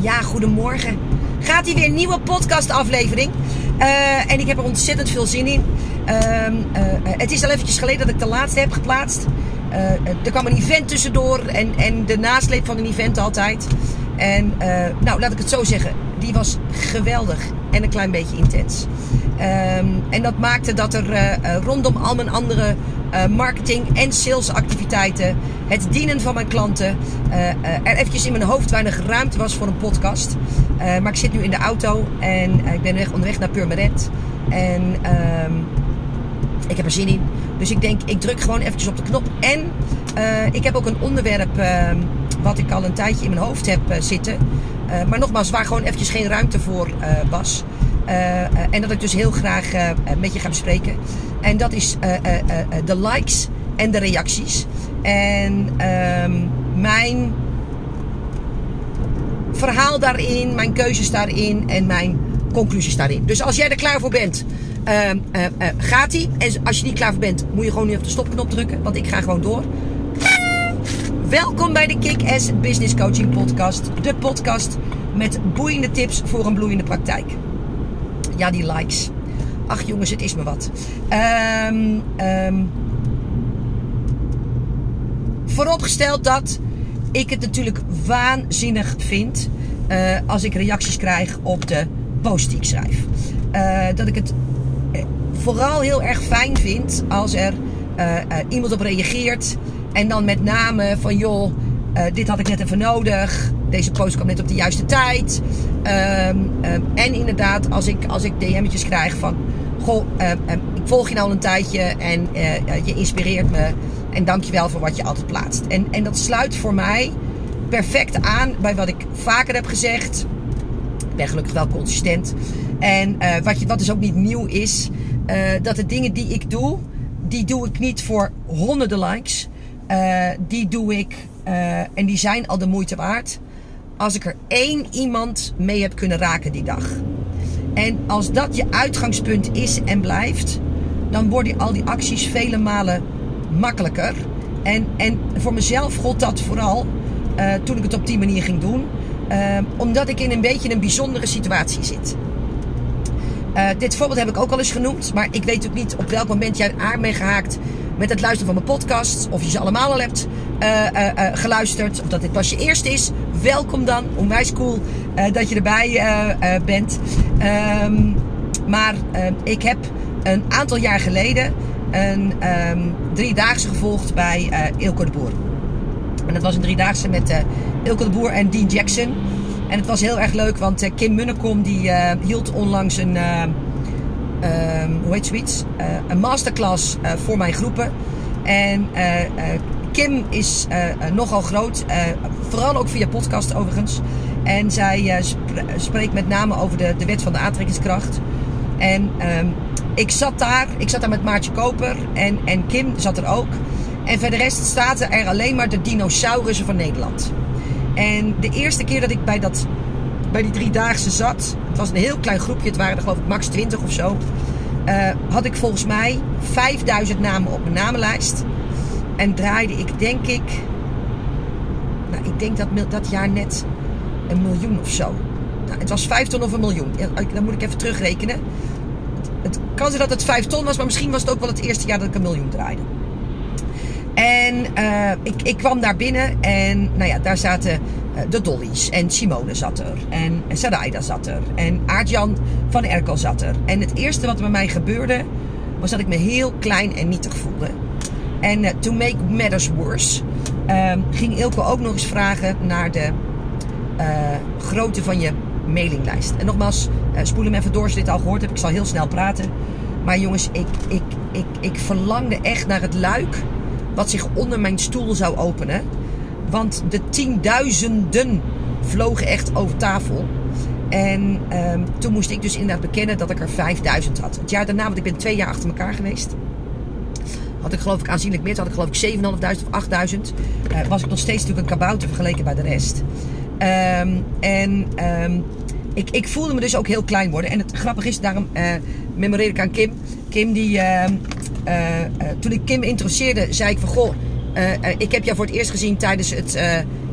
Ja, goedemorgen. Gaat hier weer een nieuwe podcastaflevering. Uh, en ik heb er ontzettend veel zin in. Uh, uh, het is al eventjes geleden dat ik de laatste heb geplaatst. Uh, er kwam een event tussendoor en, en de nasleep van een event altijd. En nou, laat ik het zo zeggen. Die was geweldig en een klein beetje intens. Um, en dat maakte dat er rondom al mijn andere uh, marketing en salesactiviteiten, het dienen van mijn klanten, uh, uh, er eventjes in mijn hoofd weinig ruimte was voor een podcast. maar ik zit nu in de auto en ik ben weg, onderweg naar Purmerend. En ehm, ik heb er zin in. Dus ik denk, ik druk gewoon eventjes op de knop. En ik heb ook een onderwerp ehm, wat ik al een tijdje in mijn hoofd heb zitten. maar nogmaals, waar gewoon eventjes geen ruimte voor was. Uh, en dat ik dus heel graag uh, met je ga bespreken. En dat is de likes en de reacties. En ehm, mijn verhaal daarin, mijn keuzes daarin en mijn conclusies daarin. Dus als jij er klaar voor bent, ehm, gaat ie. En als je niet klaar voor bent, moet je gewoon nu op de stopknop drukken. Want ik ga gewoon door. Welkom bij de Kick-Ass Business Coaching Podcast. De podcast met boeiende tips voor een bloeiende praktijk. Ja, die likes. Ach jongens, het is me wat. Um, um, vooropgesteld dat ik het natuurlijk waanzinnig vind uh, als ik reacties krijg op de post die ik schrijf. Uh, dat ik het eh, vooral heel erg fijn vind als er iemand op reageert. En dan met name van joh, dit had ik net even nodig. Deze post kwam net op de juiste tijd. Um, um, en inderdaad, als ik, als ik DM'tjes krijg van... Goh, um, ik volg je al een tijdje en uh, je inspireert me. En dankjewel voor wat je altijd plaatst. En, en dat sluit voor mij perfect aan bij wat ik vaker heb gezegd. Ik ben gelukkig wel consistent. En uh, wat, je, wat dus ook niet nieuw is... Dat de dingen die ik doe, die doe ik niet voor honderden likes. die doe ik, en die zijn al de moeite waard als ik er één iemand mee heb kunnen raken die dag. En als dat je uitgangspunt is en blijft, dan worden al die acties vele malen makkelijker. En, en voor mezelf gold dat vooral uh, toen ik het op die manier ging doen, uh, omdat ik in een beetje een bijzondere situatie zit. Uh, dit voorbeeld heb ik ook al eens genoemd, maar ik weet ook niet op welk moment jij aan bent gehaakt met het luisteren van mijn podcast. Of je ze allemaal al hebt uh, uh, uh, geluisterd. Of dat dit pas je eerste is. Welkom dan. Onwijs cool dat je erbij bent. Um, maar ik heb een aantal jaar geleden een um, driedaagse gevolgd bij Ilko de Boer. En dat was een driedaagse met Ilko de Boer en Dean Jackson. En het was heel erg leuk, want Kim Munnekom die hield onlangs een hoe heet zoiets? Uh, een masterclass uh, voor mijn groepen. En uh, Kim is nogal groot, vooral ook via podcast overigens. En zij sp spreekt met name over de, de wet van de aantrekkingskracht. En um, ik zat daar, ik zat daar met Maartje Koper en, en Kim zat er ook. En verder rest zaten er alleen maar de dinosaurussen van Nederland. En de eerste keer dat ik bij dat bij die driedaagse zat. Het was een heel klein groepje, het waren er geloof ik max 20 of zo. Uh, had ik volgens mij 5000 namen op mijn namenlijst. En draaide ik denk ik. Nou, ik denk dat dat jaar net een miljoen of zo. Nou, het was 5 ton of een miljoen. Dan moet ik even terugrekenen. Het, kan zijn dat het 5 ton was, maar misschien was het ook wel het eerste jaar dat ik een miljoen draaide. En uh, ik, ik kwam daar binnen en nou ja, daar zaten de Dollies. En Simone zat er. En Saraida zat er. En Aardjan van Erkel zat er. En het eerste wat er bij mij gebeurde, was dat ik me heel klein en nietig voelde. En uh, to make matters worse, ging Ilko ook nog eens vragen naar de grootte van je mailinglijst. En nogmaals, spoel hem even door als je dit al gehoord hebt. Ik zal heel snel praten. Maar jongens, ik, ik, ik, ik verlangde echt naar het luik wat zich onder mijn stoel zou openen. Want de tienduizenden vlogen echt over tafel. En um, toen moest ik dus inderdaad bekennen dat ik er 5000 had. Het jaar daarna, want ik ben twee jaar achter elkaar geweest. Had ik geloof ik aanzienlijk meer. Had ik geloof ik 7.500 of 8000. Uh, was ik nog steeds natuurlijk een kabouter vergeleken bij de rest. Um, en um, ik, ik voelde me dus ook heel klein worden. En het grappige is, daarom uh, memoreer ik aan Kim. Kim die, uh, toen ik Kim introduceerde, zei ik van... Goh, ik heb jou voor het eerst gezien tijdens het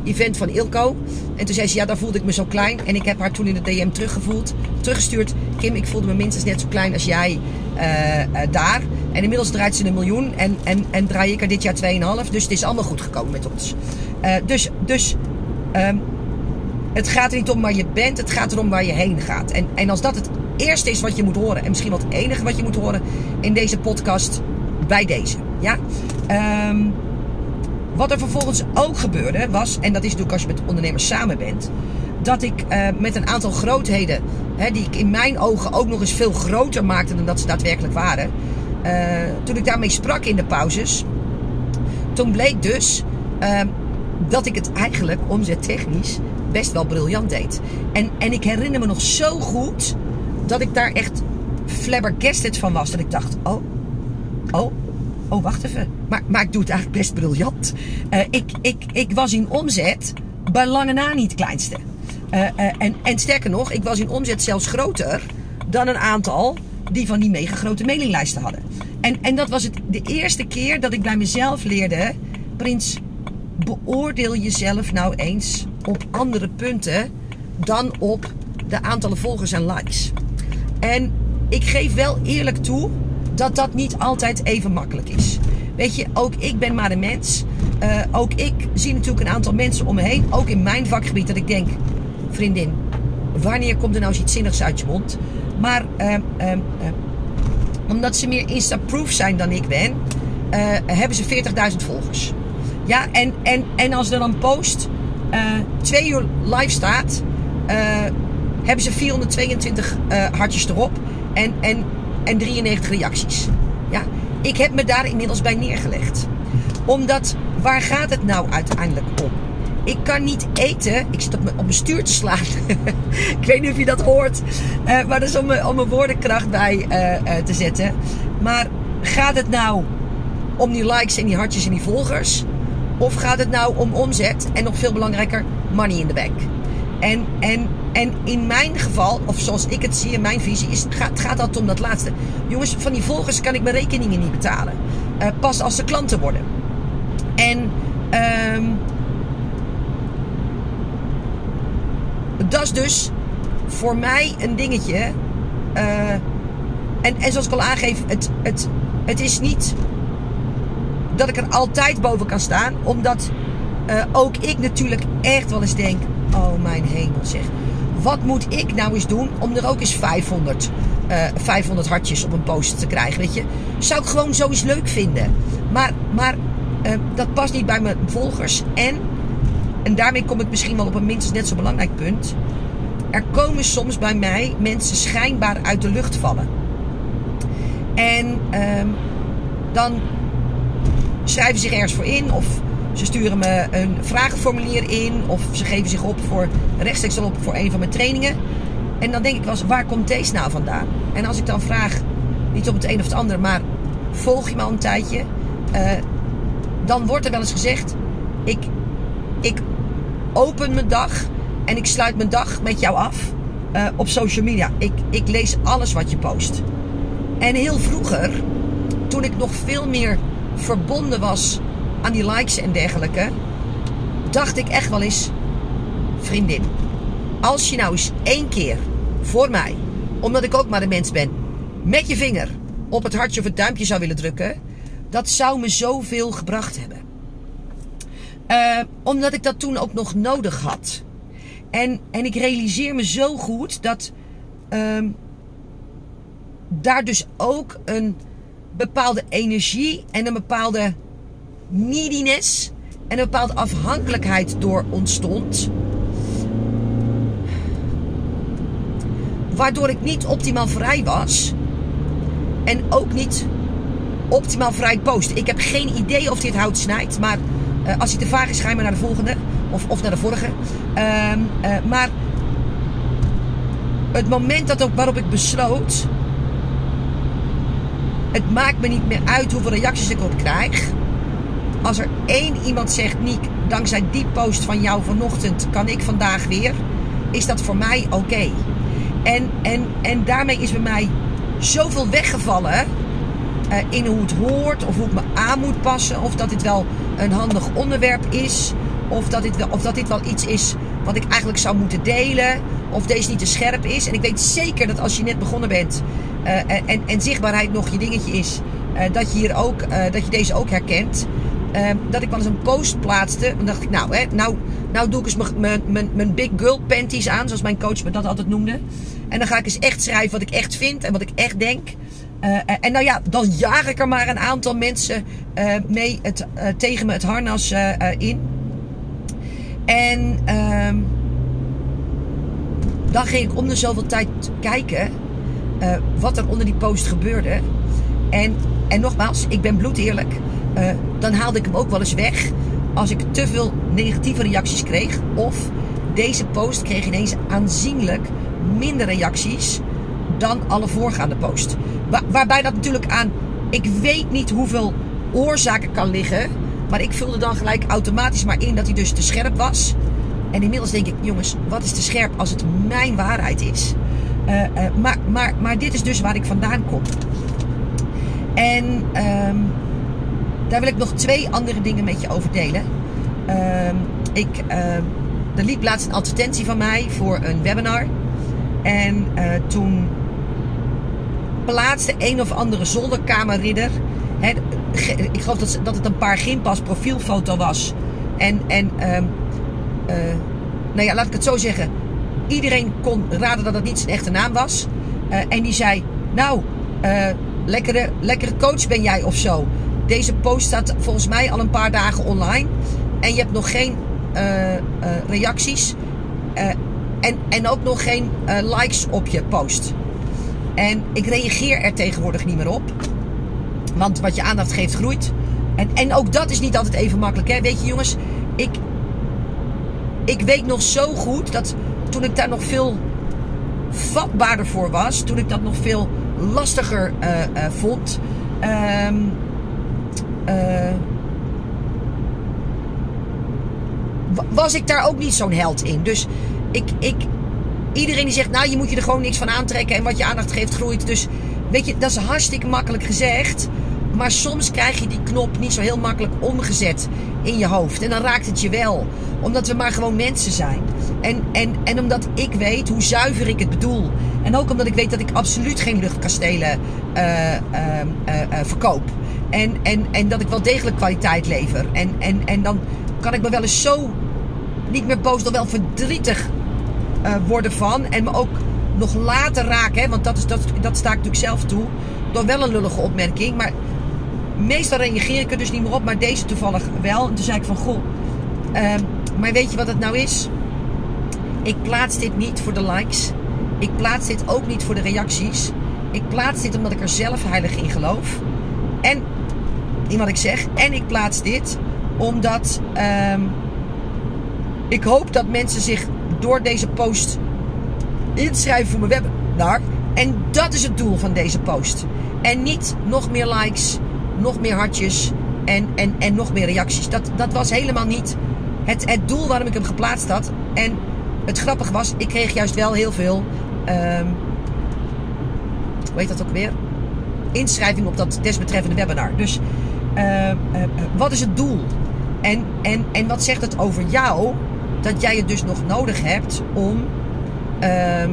event van Ilko. En toen zei ze, ja, daar voelde ik me zo klein. En ik heb haar toen in de DM teruggevoeld, teruggestuurd. Kim, ik voelde me minstens net zo klein als jij daar. En inmiddels draait ze een miljoen. En, en, en draai ik er dit jaar 2,5. Dus het is allemaal goed gekomen met ons. Dus dus um, het gaat er niet om waar je bent. Het gaat erom waar je heen gaat. En, en als dat het eerste is wat je moet horen. En misschien wat het enige wat je moet horen in deze podcast. Bij deze. Ja. Um, wat er vervolgens ook gebeurde was, en dat is natuurlijk als je met ondernemers samen bent, dat ik uh, met een aantal grootheden, hè, die ik in mijn ogen ook nog eens veel groter maakte dan dat ze daadwerkelijk waren, uh, toen ik daarmee sprak in de pauzes, toen bleek dus uh, dat ik het eigenlijk omzettechnisch best wel briljant deed. En, en ik herinner me nog zo goed dat ik daar echt flabbergasted van was. Dat ik dacht, oh, oh, oh, wacht even. Maar, maar ik doe het eigenlijk best briljant. Uh, ik, ik, ik was in omzet bij lange na niet het kleinste. Uh, uh, en, en sterker nog, ik was in omzet zelfs groter dan een aantal die van die mega grote mailinglijsten hadden. En, en dat was het de eerste keer dat ik bij mezelf leerde, Prins, beoordeel jezelf nou eens op andere punten dan op de aantallen volgers en likes. En ik geef wel eerlijk toe dat dat niet altijd even makkelijk is. Weet je, ook ik ben maar een mens. Uh, ook ik zie natuurlijk een aantal mensen om me heen, ook in mijn vakgebied, dat ik denk, vriendin, wanneer komt er nou iets zinnigs uit je mond? Maar uh, uh, omdat ze meer Insta-proof zijn dan ik ben, hebben ze 40.000 volgers. Ja, en, en, en als er dan post twee uur live staat, hebben ze 422 hartjes erop. En, en en 93 reacties. Ja, ik heb me daar inmiddels bij neergelegd. Omdat, waar gaat het nou uiteindelijk om? Ik kan niet eten. Ik zit op mijn, op mijn stuur te slaan. ik weet niet of je dat hoort. Uh, maar dat is om, om mijn woordenkracht bij uh, uh, te zetten. Maar gaat het nou om die likes en die hartjes en die volgers? Of gaat het nou om omzet en nog veel belangrijker, money in the bank? En, en en in mijn geval, of zoals ik het zie in mijn visie, is, gaat, gaat dat om dat laatste. Jongens, van die volgers kan ik mijn rekeningen niet betalen. Uh, pas als ze klanten worden. En um, dat is dus voor mij een dingetje. Uh, en, en zoals ik al aangeef, het, het, het is niet dat ik er altijd boven kan staan. Omdat uh, ook ik natuurlijk echt wel eens denk: oh mijn hemel zeg wat moet ik nou eens doen om er ook eens 500, uh, 500 hartjes op een poster te krijgen? Weet je, zou ik gewoon zo eens leuk vinden. Maar, maar uh, dat past niet bij mijn volgers. En, en daarmee kom ik misschien wel op een minstens net zo belangrijk punt. Er komen soms bij mij mensen schijnbaar uit de lucht vallen. En um, dan schrijven zich ergens voor in of ze sturen me een vragenformulier in of ze geven zich op voor rechtstreeks op voor een van mijn trainingen. En dan denk ik wel eens, waar komt deze nou vandaan? En als ik dan vraag, niet op het een of het ander, maar volg je me al een tijdje? Uh, dan wordt er wel eens gezegd, ik, ik open mijn dag en ik sluit mijn dag met jou af uh, op social media. Ik, ik lees alles wat je post. En heel vroeger, toen ik nog veel meer verbonden was aan die likes en dergelijke, dacht ik echt wel eens, vriendin, als je nou eens één keer voor mij, omdat ik ook maar een mens ben, met je vinger op het hartje of het duimpje zou willen drukken, dat zou me zoveel gebracht hebben. Uh, omdat ik dat toen ook nog nodig had. En, en ik realiseer me zo goed dat uh, daar dus ook een bepaalde energie en een bepaalde neediness en een bepaalde afhankelijkheid door ontstond. Waardoor ik niet optimaal vrij was. En ook niet optimaal vrij post. Ik heb geen idee of dit hout snijdt. Maar uh, als hij te vaag is, ga je maar naar de volgende. Of, of naar de vorige. Uh, uh, maar het moment dat waarop ik besloot. Het maakt me niet meer uit hoeveel reacties ik op krijg als er één iemand zegt, Niek, dankzij die post van jou vanochtend kan ik vandaag weer, is dat voor mij oké. En, en, en daarmee is bij mij zoveel weggevallen uh, in hoe het hoort, of hoe ik me aan moet passen, of dat dit wel een handig onderwerp is. Of dat, dit wel, of dat dit wel iets is wat ik eigenlijk zou moeten delen. Of deze niet te scherp is. En ik weet zeker dat als je net begonnen bent. Uh, en, en zichtbaarheid nog je dingetje is. Uh, dat, je hier ook, dat je deze ook herkent. Dat ik wel eens een post plaatste. Dan dacht ik, nou, hè, nou, nou doe ik eens mijn big girl panties aan. Zoals mijn coach me dat altijd noemde. En dan ga ik eens echt schrijven wat ik echt vind en wat ik echt denk. Uh, en nou ja, dan jaag ik er maar een aantal mensen uh, mee het, tegen me het harnas in. En ehm, dan ging ik om de zoveel tijd kijken wat er onder die post gebeurde. En, en nogmaals, ik ben bloedeerlijk. Dan haalde ik hem ook wel eens weg als ik te veel negatieve reacties kreeg. Of deze post kreeg ineens aanzienlijk minder reacties dan alle voorgaande posts. waarbij dat natuurlijk aan, ik weet niet hoeveel oorzaken kan liggen. Maar ik vulde dan gelijk automatisch maar in dat hij dus te scherp was. En inmiddels denk ik, jongens, wat is te scherp als het mijn waarheid is? Uh, uh, maar, maar, maar dit is dus waar ik vandaan kom. En um, daar wil ik nog twee andere dingen met je over delen. Uh, ik, er liep laatst een advertentie van mij voor een webinar. En uh, toen plaatste een of andere zolderkamerridder. Hè, ik geloof dat, dat het een paar gimpas profielfoto was. En, en uh, uh, nou ja, laat ik het zo zeggen. Iedereen kon raden dat het niet zijn echte naam was. Uh, en die zei, nou, lekkere, lekkere coach ben jij of zo. Deze post staat volgens mij al een paar dagen online. En je hebt nog geen reacties. En, en ook nog geen likes op je post. En ik reageer er tegenwoordig niet meer op. Want wat je aandacht geeft, groeit. En, en ook dat is niet altijd even makkelijk. Hè? Weet je, jongens, ik, ik weet nog zo goed dat toen ik daar nog veel vatbaarder voor was, toen ik dat nog veel lastiger vond. Um, was ik daar ook niet zo'n held in. Dus ik, ik, iedereen die zegt, nou je moet je er gewoon niks van aantrekken en wat je aandacht geeft groeit. Dus weet je, dat is hartstikke makkelijk gezegd. Maar soms krijg je die knop niet zo heel makkelijk omgezet in je hoofd. En dan raakt het je wel. Omdat we maar gewoon mensen zijn. En, en, en omdat ik weet hoe zuiver ik het bedoel. En ook omdat ik weet dat ik absoluut geen luchtkastelen uh, uh, verkoop. En, en, en dat ik wel degelijk kwaliteit lever. En, en, en dan kan ik me wel eens zo niet meer boos, dan wel verdrietig uh, worden van. En me ook nog later raken, hè, want dat, is, dat, dat sta ik natuurlijk zelf toe. Door wel een lullige opmerking. Maar meestal reageer ik er dus niet meer op, maar deze toevallig wel. En toen zei ik van, goh, uh, maar weet je wat het nou is? Ik plaats dit niet voor de likes. Ik plaats dit ook niet voor de reacties. Ik plaats dit omdat ik er zelf heilig in geloof. En, wat ik zeg, en ik plaats dit omdat... Uh, ik hoop dat mensen zich door deze post inschrijven voor mijn webinar. En dat is het doel van deze post. En niet nog meer likes, nog meer hartjes en, en, en nog meer reacties. Dat, dat was helemaal niet het, het doel waarom ik hem geplaatst had. En het grappige was, ik kreeg juist wel heel veel. Um, hoe heet dat ook weer? Inschrijving op dat desbetreffende webinar. Dus uh, uh, wat is het doel? En, en, en wat zegt het over jou? dat jij het dus nog nodig hebt om uh,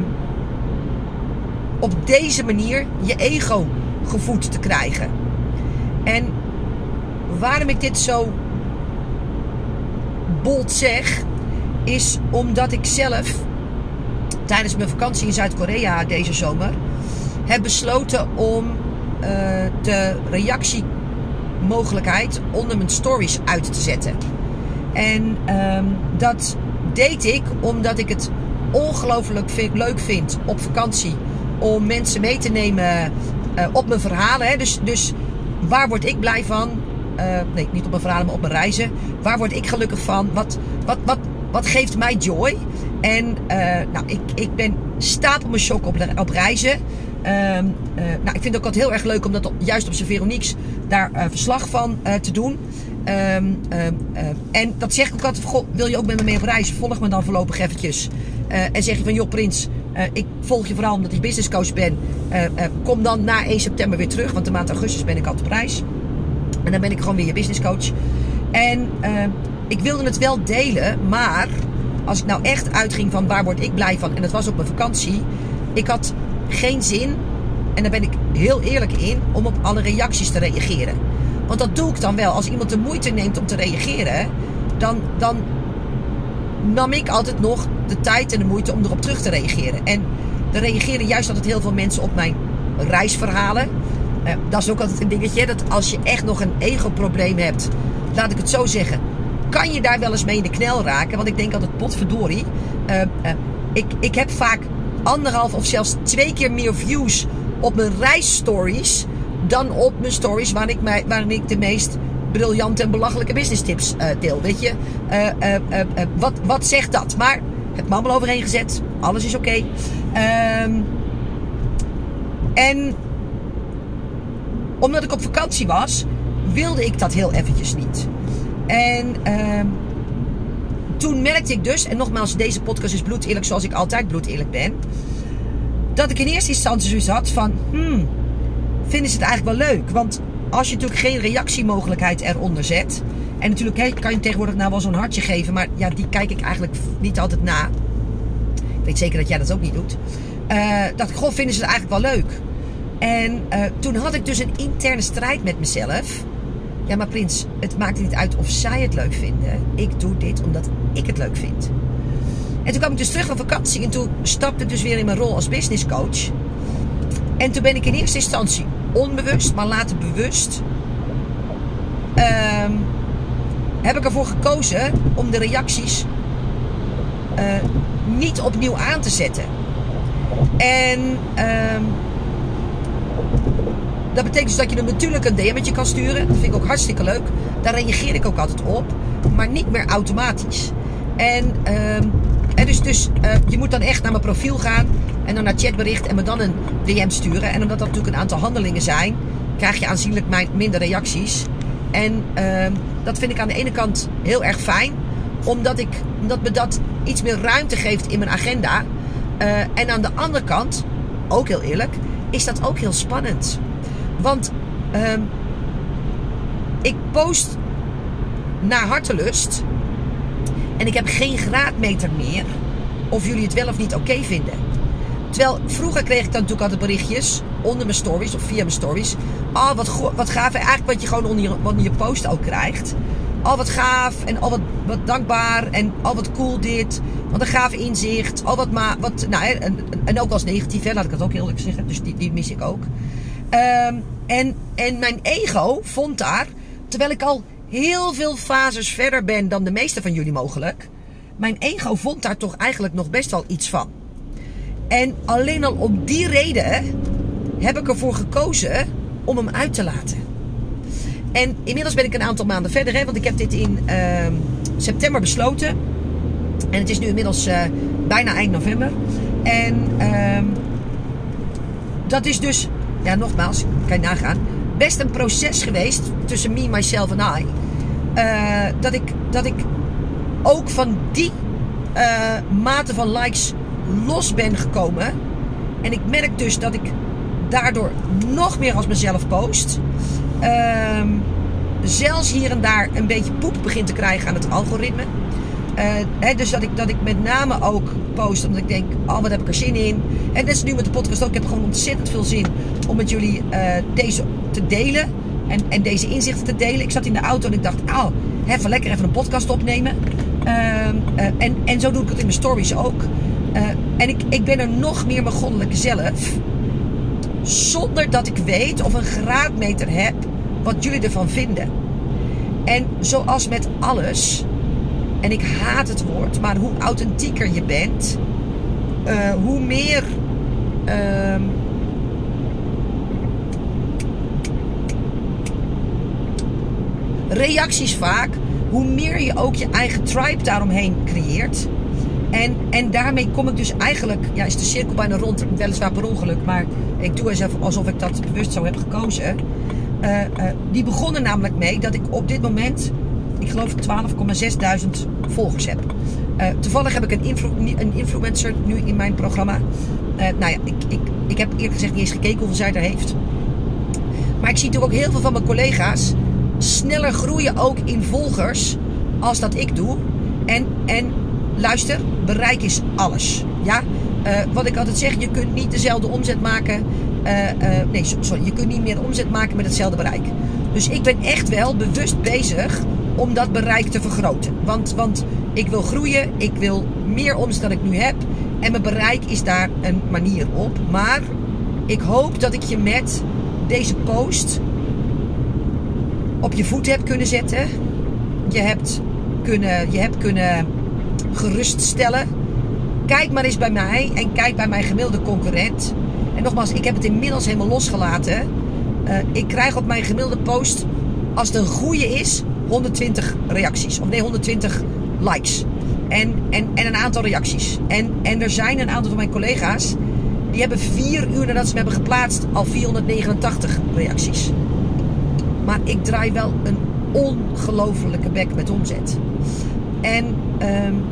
op deze manier je ego gevoed te krijgen. En waarom ik dit zo bold zeg, is omdat ik zelf tijdens mijn vakantie in Zuid-Korea deze zomer heb besloten om uh, de reactiemogelijkheid onder mijn stories uit te zetten. En um, dat deed ik omdat ik het ongelooflijk leuk vind op vakantie om mensen mee te nemen uh, op mijn verhalen. Hè. Dus, dus waar word ik blij van? Uh, nee, niet op mijn verhalen, maar op mijn reizen. Waar word ik gelukkig van? Wat, wat, wat, wat geeft mij joy? En uh, nou, ik, ik ben stapel mijn shock op, op reizen. Uh, nou, ik vind het ook altijd heel erg leuk om dat juist op zijn Veroniques daar verslag van te doen. Um, um, en dat zeg ik ook altijd, wil je ook met me mee op reis? Volg me dan voorlopig eventjes. Uh, en zeg je van, joh Prins, uh, ik volg je vooral omdat ik businesscoach ben. Uh, kom dan na 1 september weer terug, want de maand augustus ben ik altijd op reis. En dan ben ik gewoon weer je businesscoach. En ik wilde het wel delen, maar als ik nou echt uitging van waar word ik blij van, en dat was op mijn vakantie, ik had geen zin, en daar ben ik heel eerlijk in, om op alle reacties te reageren. Want dat doe ik dan wel. Als iemand de moeite neemt om te reageren, dan, dan nam ik altijd nog de tijd en de moeite om erop terug te reageren. En er reageren juist altijd heel veel mensen op mijn reisverhalen. Uh, dat is ook altijd een dingetje. Dat als je echt nog een ego-probleem hebt, laat ik het zo zeggen, kan je daar wel eens mee in de knel raken. Want ik denk altijd, potverdorie. Uh, uh, ik, ik heb vaak anderhalf of zelfs twee keer meer views op mijn reisstories dan op mijn stories waarin ik, waarin ik de meest briljante en belachelijke business tips uh, deel. Weet je, uh, uh, wat, wat zegt dat? Maar het mammel overheen gezet, alles is oké. Um, en omdat ik op vakantie was, wilde ik dat heel eventjes niet. En um, toen merkte ik dus, en nogmaals, deze podcast is bloedeerlijk zoals ik altijd bloedeerlijk ben. Dat ik in eerste instantie zoiets had van, hmm, vinden ze het eigenlijk wel leuk? Want als je natuurlijk geen reactiemogelijkheid eronder zet. En natuurlijk kan je tegenwoordig nou wel zo'n hartje geven. Maar ja, die kijk ik eigenlijk niet altijd na. Ik weet zeker dat jij dat ook niet doet. Uh, ik, goh, vinden ze het eigenlijk wel leuk? En uh, toen had ik dus een interne strijd met mezelf. Ja, maar Prins, het maakt niet uit of zij het leuk vinden. Ik doe dit omdat ik het leuk vind. En toen kwam ik dus terug van vakantie. En toen stapte ik dus weer in mijn rol als business coach. En toen ben ik in eerste instantie onbewust, maar later bewust. Um, heb ik ervoor gekozen om de reacties uh, niet opnieuw aan te zetten. En um, dat betekent dus dat je hem natuurlijk een DM'tje kan sturen. Dat vind ik ook hartstikke leuk. Daar reageer ik ook altijd op. Maar niet meer automatisch. En, um, en dus, dus uh, je moet dan echt naar mijn profiel gaan. En dan naar chatbericht en me dan een DM sturen. En omdat dat natuurlijk een aantal handelingen zijn, krijg je aanzienlijk minder reacties. En uh, dat vind ik aan de ene kant heel erg fijn. Omdat, ik, omdat me dat iets meer ruimte geeft in mijn agenda. Uh, en aan de andere kant, ook heel eerlijk, is dat ook heel spannend. Want uh, ik post naar hartelust. En ik heb geen graadmeter meer of jullie het wel of niet oké vinden. Terwijl vroeger kreeg ik dan natuurlijk altijd berichtjes onder mijn stories of via mijn stories. Oh, wat, wat gaaf. Eigenlijk wat je gewoon onder je, je post ook krijgt. Al wat gaaf en al wat, dankbaar en al wat cool dit. Wat een gaaf inzicht. Al wat maar. Wat, nou, en, en ook als negatief, hè, laat ik het ook eerlijk zeggen. Dus die, die mis ik ook. Um, en, en mijn ego vond daar, terwijl ik al heel veel fases verder ben dan de meeste van jullie mogelijk. Mijn ego vond daar toch eigenlijk nog best wel iets van. En alleen al om die reden heb ik ervoor gekozen om hem uit te laten. En inmiddels ben ik een aantal maanden verder, hè, want ik heb dit in uh, september besloten. En het is nu inmiddels uh, bijna eind november. En uh, dat is dus, ja, nogmaals, kan je nagaan, best een proces geweest tussen me, myself en I. Uh, dat, ik, dat ik ook van die uh, mate van likes los ben gekomen. En ik merk dus dat ik daardoor nog meer als mezelf post. Uh, zelfs hier en daar een beetje poep begin te krijgen aan het algoritme. Uh, dus dat ik, dat ik met name ook post omdat ik denk, oh wat heb ik er zin in. En net is nu met de podcast ook. Ik heb gewoon ontzettend veel zin om met jullie deze te delen. En, en deze inzichten te delen. Ik zat in de auto en ik dacht, oh, even lekker even een podcast opnemen. Uh, en, en zo doe ik het in mijn stories ook. Uh, en ik, ik ben er nog meer mijn goddelijke zelf. Zonder dat ik weet of een graadmeter heb wat jullie ervan vinden. En zoals met alles, en ik haat het woord, maar hoe authentieker je bent, uh, hoe meer. Reacties vaak, hoe meer je ook je eigen tribe daaromheen creëert. En, en daarmee kom ik dus eigenlijk, ja, is de cirkel bijna rond, weliswaar per ongeluk, maar ik doe alsof, alsof ik dat bewust zo heb gekozen. Uh, uh, die begonnen namelijk mee dat ik op dit moment, ik geloof 12,6 volgers heb. Uh, toevallig heb ik een, een, influencer nu in mijn programma. nou ja, ik, ik, ik heb eerlijk gezegd niet eens gekeken hoeveel zij er heeft. Maar ik zie natuurlijk ook heel veel van mijn collega's sneller groeien ook in volgers als dat ik doe. En, en luister, bereik is alles. Ja? Uh, wat ik altijd zeg, je kunt niet dezelfde omzet maken. Uh, uh, nee, sorry, je kunt niet meer omzet maken met hetzelfde bereik. Dus ik ben echt wel bewust bezig om dat bereik te vergroten. Want, want ik wil groeien, ik wil meer omzet dan ik nu heb. En mijn bereik is daar een manier op. Maar ik hoop dat ik je met deze post op je voet heb kunnen zetten. Je hebt kunnen, je hebt kunnen geruststellen. Kijk maar eens bij mij en kijk bij mijn gemiddelde concurrent. En nogmaals, ik heb het inmiddels helemaal losgelaten. Uh, ik krijg op mijn gemiddelde post, als het een goede is, 120 reacties. Of nee, 120 likes. En, en, en een aantal reacties. En, en er zijn een aantal van mijn collega's. Die hebben vier uur nadat ze me hebben geplaatst al 489 reacties. Maar ik draai wel een ongelofelijke bek met omzet. En um,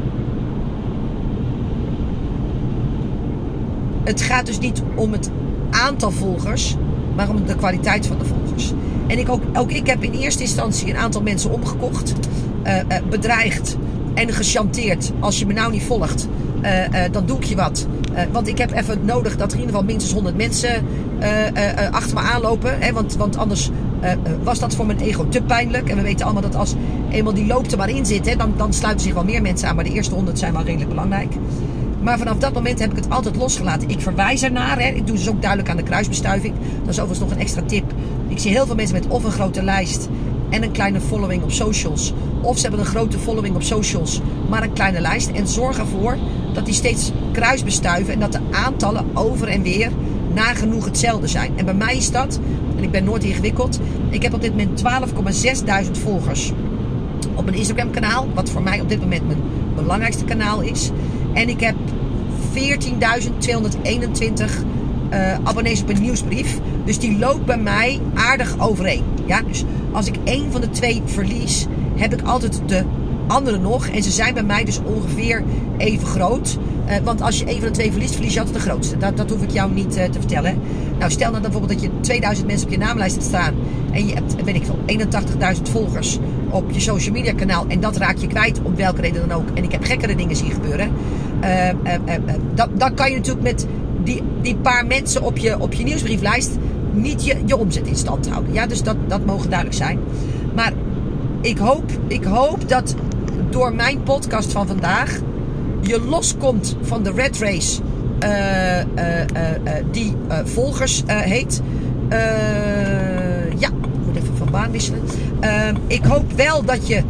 het gaat dus niet om het aantal volgers, maar om de kwaliteit van de volgers. En ik ook, ook ik heb in eerste instantie een aantal mensen omgekocht, uh, uh, bedreigd en gechanteerd. Als je me nou niet volgt, uh, dan doe ik je wat. want ik heb even nodig dat er in ieder geval minstens 100 mensen achter me aanlopen. Hè, want, want anders was dat voor mijn ego te pijnlijk. En we weten allemaal dat als eenmaal die loop er maar in zit, hè, dan, dan sluiten zich wel meer mensen aan. Maar de eerste 100 zijn wel redelijk belangrijk. Maar vanaf dat moment heb ik het altijd losgelaten. Ik verwijs ernaar. Hè. Ik doe dus ook duidelijk aan de kruisbestuiving. Dat is overigens nog een extra tip. Ik zie heel veel mensen met of een grote lijst en een kleine following op socials. Of ze hebben een grote following op socials, maar een kleine lijst. En zorg ervoor dat die steeds kruisbestuiven en dat de aantallen over en weer nagenoeg hetzelfde zijn. En bij mij is dat, ik ben nooit ingewikkeld, ik heb op dit moment 12,6 volgers op mijn Instagram kanaal. Wat voor mij op dit moment mijn belangrijkste kanaal is. En ik heb 14.221 uh, abonnees op een nieuwsbrief. Dus die loopt bij mij aardig overeen. Ja, dus als ik één van de twee verlies, heb ik altijd de andere nog. En ze zijn bij mij dus ongeveer even groot. Uh, want als je één van de twee verliest, verlies je altijd de grootste. Dat, dat hoef ik jou niet uh, te vertellen. Nou, stel nou bijvoorbeeld dat je 2000 mensen op je naamlijst hebt staan. En je hebt, weet ik veel, 81.000 volgers op je social media kanaal. En dat raak je kwijt, om welke reden dan ook. En ik heb gekkere dingen zien gebeuren. Uh, dan kan je natuurlijk met die, die paar mensen op je, op je nieuwsbrieflijst niet je, je omzet in stand houden. Ja, dus dat, dat mogen duidelijk zijn. Maar ik hoop, ik hoop dat door mijn podcast van vandaag je loskomt van de red race uh, uh, uh, die volgers heet. ja, ik moet even van baan wisselen. ik hoop wel dat je.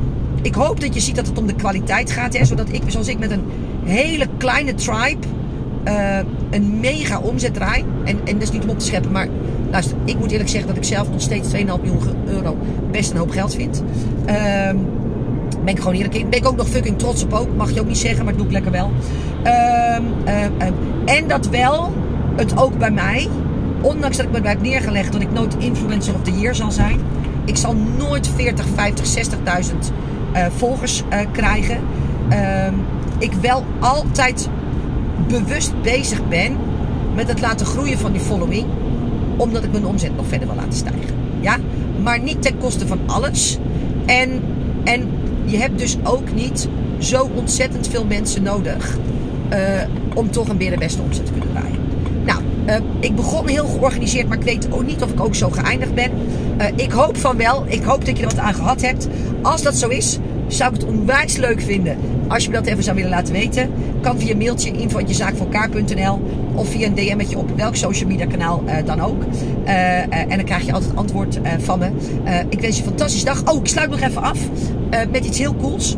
Ik hoop dat je ziet dat het om de kwaliteit gaat. Hè, zodat ik, zoals ik met een hele kleine tribe een mega omzet draai. En, en dat is niet om op te scheppen, maar luister, ik moet eerlijk zeggen dat ik zelf nog steeds 2,5 miljoen euro best een hoop geld vind. Uh, ben ik gewoon eerlijk in. Ben ik ook nog fucking trots op ook. Mag je ook niet zeggen, maar doe ik lekker wel. Uh, en dat wel het ook bij mij, ondanks dat ik me heb neergelegd dat ik nooit influencer of the year zal zijn. Ik zal nooit 40, 50, 60.000 volgers uh, krijgen. Ehm, ik wel altijd bewust bezig ben met het laten groeien van die following. Omdat ik mijn omzet nog verder wil laten stijgen. Ja? Maar niet ten koste van alles. En, en je hebt dus ook niet zo ontzettend veel mensen nodig. Uh, om toch een weer de beste omzet te kunnen draaien. Nou, uh, ik begon heel georganiseerd, maar ik weet ook niet of ik ook zo geëindigd ben. Uh, ik hoop van wel. Ik hoop dat je er wat aan gehad hebt. Als dat zo is, zou ik het onwijs leuk vinden als je me dat even zou willen laten weten. Kan via mailtje info.jezaakvoorkaar.nl of via een DM'tje op welk social media kanaal dan ook. En dan krijg je altijd antwoord van me. ik wens je een fantastische dag. Oh, ik sluit nog even af met iets heel cools.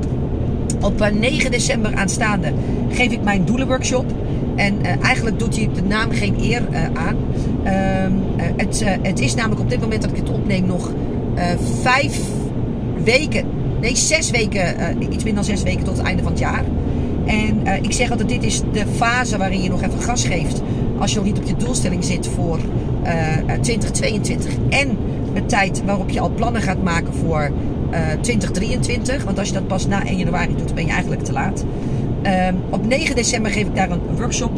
Op 9 december aanstaande geef ik mijn doelenworkshop. En eigenlijk doet hij de naam geen eer aan. Ehm, het, het is namelijk op dit moment dat ik het opneem nog vijf weken Nee, zes weken, iets minder dan zes weken tot het einde van het jaar. En ik zeg altijd, dit is de fase waarin je nog even gas geeft. Als je nog niet op je doelstelling zit voor uh, eh, 2022. En de tijd waarop je al plannen gaat maken voor 2023. Want als je dat pas na 1 januari doet, ben je eigenlijk te laat. Ehm, op 9 december geef ik daar een workshop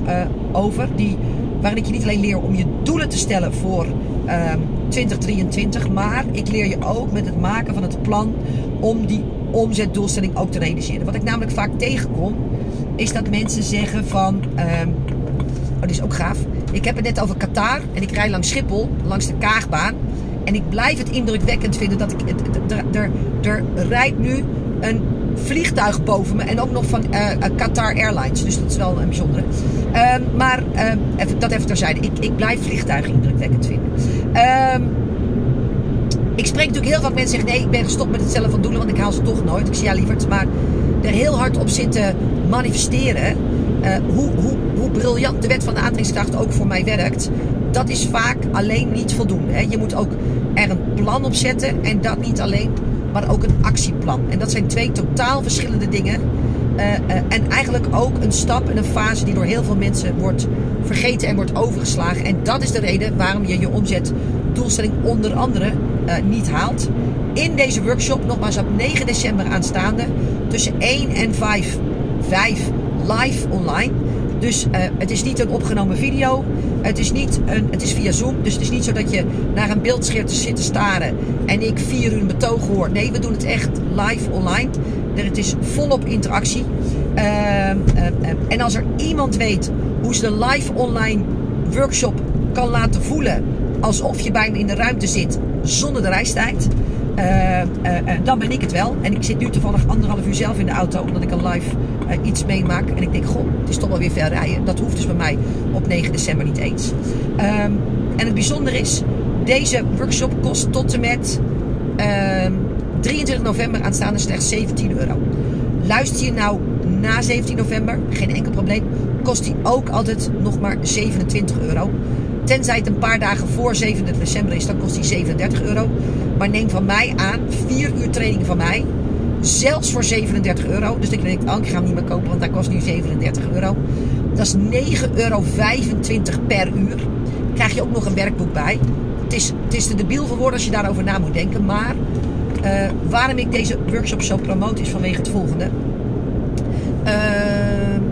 over. Die, waarin ik je niet alleen leer om je doelen te stellen voor 2023. Ehm, maar ik leer je ook met het maken van het plan om die omzetdoelstelling ook te realiseren. Wat ik namelijk vaak tegenkom, is dat mensen zeggen van... ehm, oh, is ook gaaf. Ik heb het net over Qatar en ik rij langs Schiphol, langs de Kaagbaan. En ik blijf het indrukwekkend vinden dat ik... Er, rijdt nu een vliegtuig boven me en ook nog van eh, eh, Qatar Airlines. Dus dat is wel een bijzondere. Ehm, maar ehm, even, dat even terzijde. Ik, ik blijf vliegtuigen indrukwekkend vinden. Ehm, ik spreek natuurlijk heel vaak mensen zeggen: nee, ik ben gestopt met het zelf van doelen, want ik haal ze toch nooit. Ik zie ja, lieverd, maar er heel hard op zitten manifesteren. eh, hoe, hoe, hoe briljant de wet van de aantrekkingskracht ook voor mij werkt, dat is vaak alleen niet voldoende. Hè. Je moet ook er een plan op zetten en dat niet alleen, maar ook een actieplan. En dat zijn twee totaal verschillende dingen. Eh, eh, en eigenlijk ook een stap en een fase die door heel veel mensen wordt vergeten en wordt overgeslagen. En dat is de reden waarom je je omzetdoelstelling onder andere eh, niet haalt. In deze workshop, nogmaals op 9 december aanstaande, tussen 1 en 5, 5 live online. Dus het is niet een opgenomen video. Het is, niet een, het is via Zoom. Dus het is niet zo dat je naar een beeldscherm zit te staren en ik vier uur een betoog hoor. Nee, we doen het echt live online. Het is volop interactie. Ehm, ehm, ehm, en als er iemand weet hoe ze de live online workshop kan laten voelen alsof je bij me in de ruimte zit zonder de reistijd. Eh, eh, eh, dan ben ik het wel. En ik zit nu toevallig anderhalf uur zelf in de auto omdat ik een live iets meemaak. En ik denk, goh, het is toch wel weer ver rijden. Dat hoeft dus bij mij op 9 december niet eens. Ehm, en het bijzondere is, deze workshop kost tot en met ehm, 23 november aanstaande slechts 17 euro. Luister je nou na 17 november, geen enkel probleem, kost die ook altijd nog maar 27 euro. Tenzij het een paar dagen voor 27 december is, dan kost die 37 euro. Maar neem van mij aan, 4 uur training van mij, zelfs voor 37 euro. Dus dan denk ik, oh, ik ga hem niet meer kopen, want dat kost nu 37 euro. Dat is 9,25 euro per uur. Krijg je ook nog een werkboek bij. Het is, het is te debiel voor woorden als je daarover na moet denken. Maar eh, waarom ik deze workshop zo promote is vanwege het volgende. Ehm,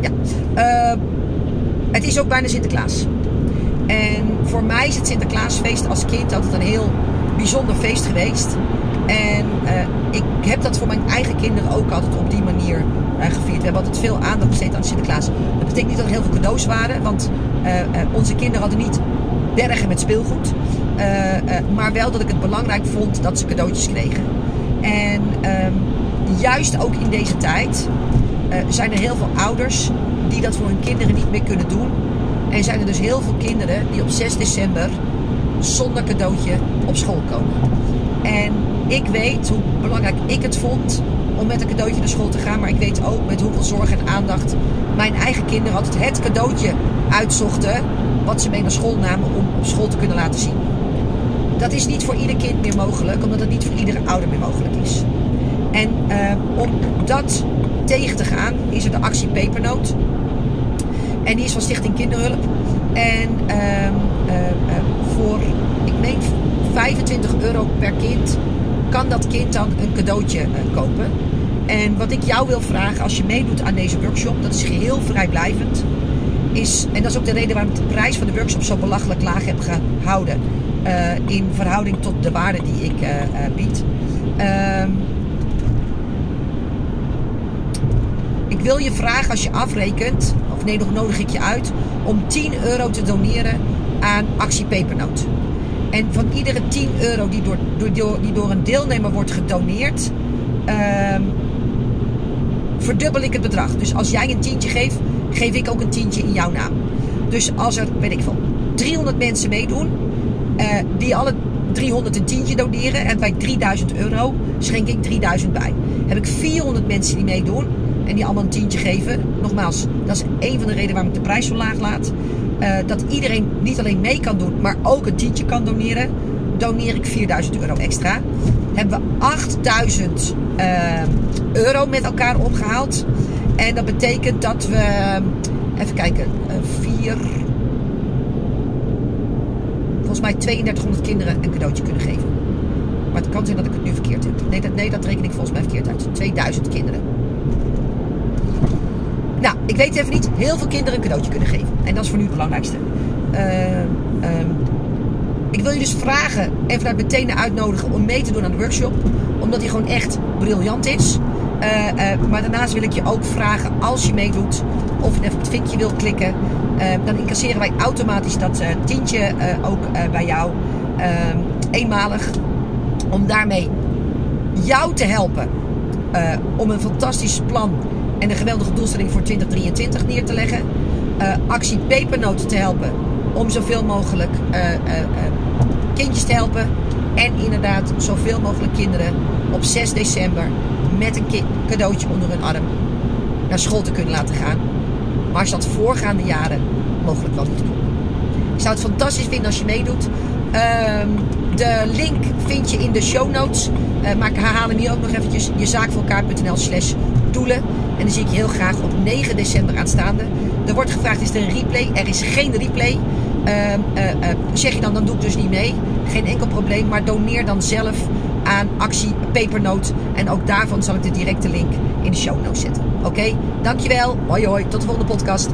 ja. Ehm, het is ook bijna Sinterklaas. En voor mij is het Sinterklaasfeest als kind altijd een heel bijzonder feest geweest. En eh, ik heb dat voor mijn eigen kinderen ook altijd op die manier eh, gevierd. We hebben altijd veel aandacht besteed aan Sinterklaas. Dat betekent niet dat er heel veel cadeaus waren, want eh, onze kinderen hadden niet bergen met speelgoed. Maar wel dat ik het belangrijk vond dat ze cadeautjes kregen. En ehm, juist ook in deze tijd zijn er heel veel ouders die dat voor hun kinderen niet meer kunnen doen. En zijn er dus heel veel kinderen die op 6 december zonder cadeautje op school komen. En ik weet hoe belangrijk ik het vond om met een cadeautje naar school te gaan. Maar ik weet ook met hoeveel zorg en aandacht mijn eigen kinderen altijd het cadeautje uitzochten. Wat ze mee naar school namen om op school te kunnen laten zien. Dat is niet voor ieder kind meer mogelijk, omdat het niet voor iedere ouder meer mogelijk is. En eh, om dat tegen te gaan, is er de actie Pepernoot. En die is van Stichting Kinderhulp. En ehm, eh, eh, voor, ik meen 25 euro per kind, kan dat kind dan een cadeautje eh, kopen. En wat ik jou wil vragen als je meedoet aan deze workshop, dat is geheel vrijblijvend. Is, en dat is ook de reden waarom ik de prijs van de workshop zo belachelijk laag heb gehouden. eh, in verhouding tot de waarde die ik eh, bied. Ik wil je vragen als je afrekent, of nee, nog nodig ik je uit, om 10 euro te doneren aan Actie Pepernoot. En van iedere 10 euro die door, die door een deelnemer wordt gedoneerd, ehm, verdubbel ik het bedrag. Dus als jij een tientje geeft, geef ik ook een tientje in jouw naam. Dus als er, weet ik veel, 300 mensen meedoen, eh, die alle 300 een tientje doneren en bij 3000 euro schenk ik 3000 bij. Heb ik 400 mensen die meedoen en die allemaal een tientje geven. Nogmaals, dat is een van de redenen waarom ik de prijs zo laag laat. Eh, dat iedereen niet alleen mee kan doen, maar ook een tientje kan doneren. Doneer ik 4000 euro extra. Hebben we 8000 eh, euro met elkaar opgehaald. En dat betekent dat we, even kijken, eh, vier, volgens mij 3200 kinderen een cadeautje kunnen geven. Maar het kan zijn dat ik het nu verkeerd heb. Nee, dat, nee, dat reken ik volgens mij verkeerd uit. 2000 kinderen. Nou, ik weet even niet. Heel veel kinderen een cadeautje kunnen geven. En dat is voor nu het belangrijkste. Ehm, ehm, ik wil je dus vragen en vanuit meteen uitnodigen om mee te doen aan de workshop. Omdat die gewoon echt briljant is. Uh, uh, maar daarnaast wil ik je ook vragen, als je meedoet, of je even het vinkje wil klikken, uh, dan incasseren wij automatisch dat tientje ook bij jou. Ehm, eenmalig. Om daarmee jou te helpen om een fantastisch plan en een geweldige doelstelling voor 2023 neer te leggen. actie Pepernoten te helpen om zoveel mogelijk kindjes te helpen. En inderdaad zoveel mogelijk kinderen op 6 december met een cadeautje onder hun arm naar school te kunnen laten gaan. Maar als dat voorgaande jaren mogelijk wel niet kon. Ik zou het fantastisch vinden als je meedoet. Ehm, de link vind je in de show notes. Uh, maar ik herhaal hem hier ook nog eventjes. Jezaakvoorelkaar.nl slash doelen. En dan zie ik heel graag op 9 december aanstaande. Er wordt gevraagd, is er een replay? Er is geen replay. Uh, uh, zeg je dan, dan doe ik dus niet mee. Geen enkel probleem. Maar doneer dan zelf aan actie Pepernoot. En ook daarvan zal ik de directe link in de show notes zetten. Oké, dankjewel. Hoi hoi, tot de volgende podcast.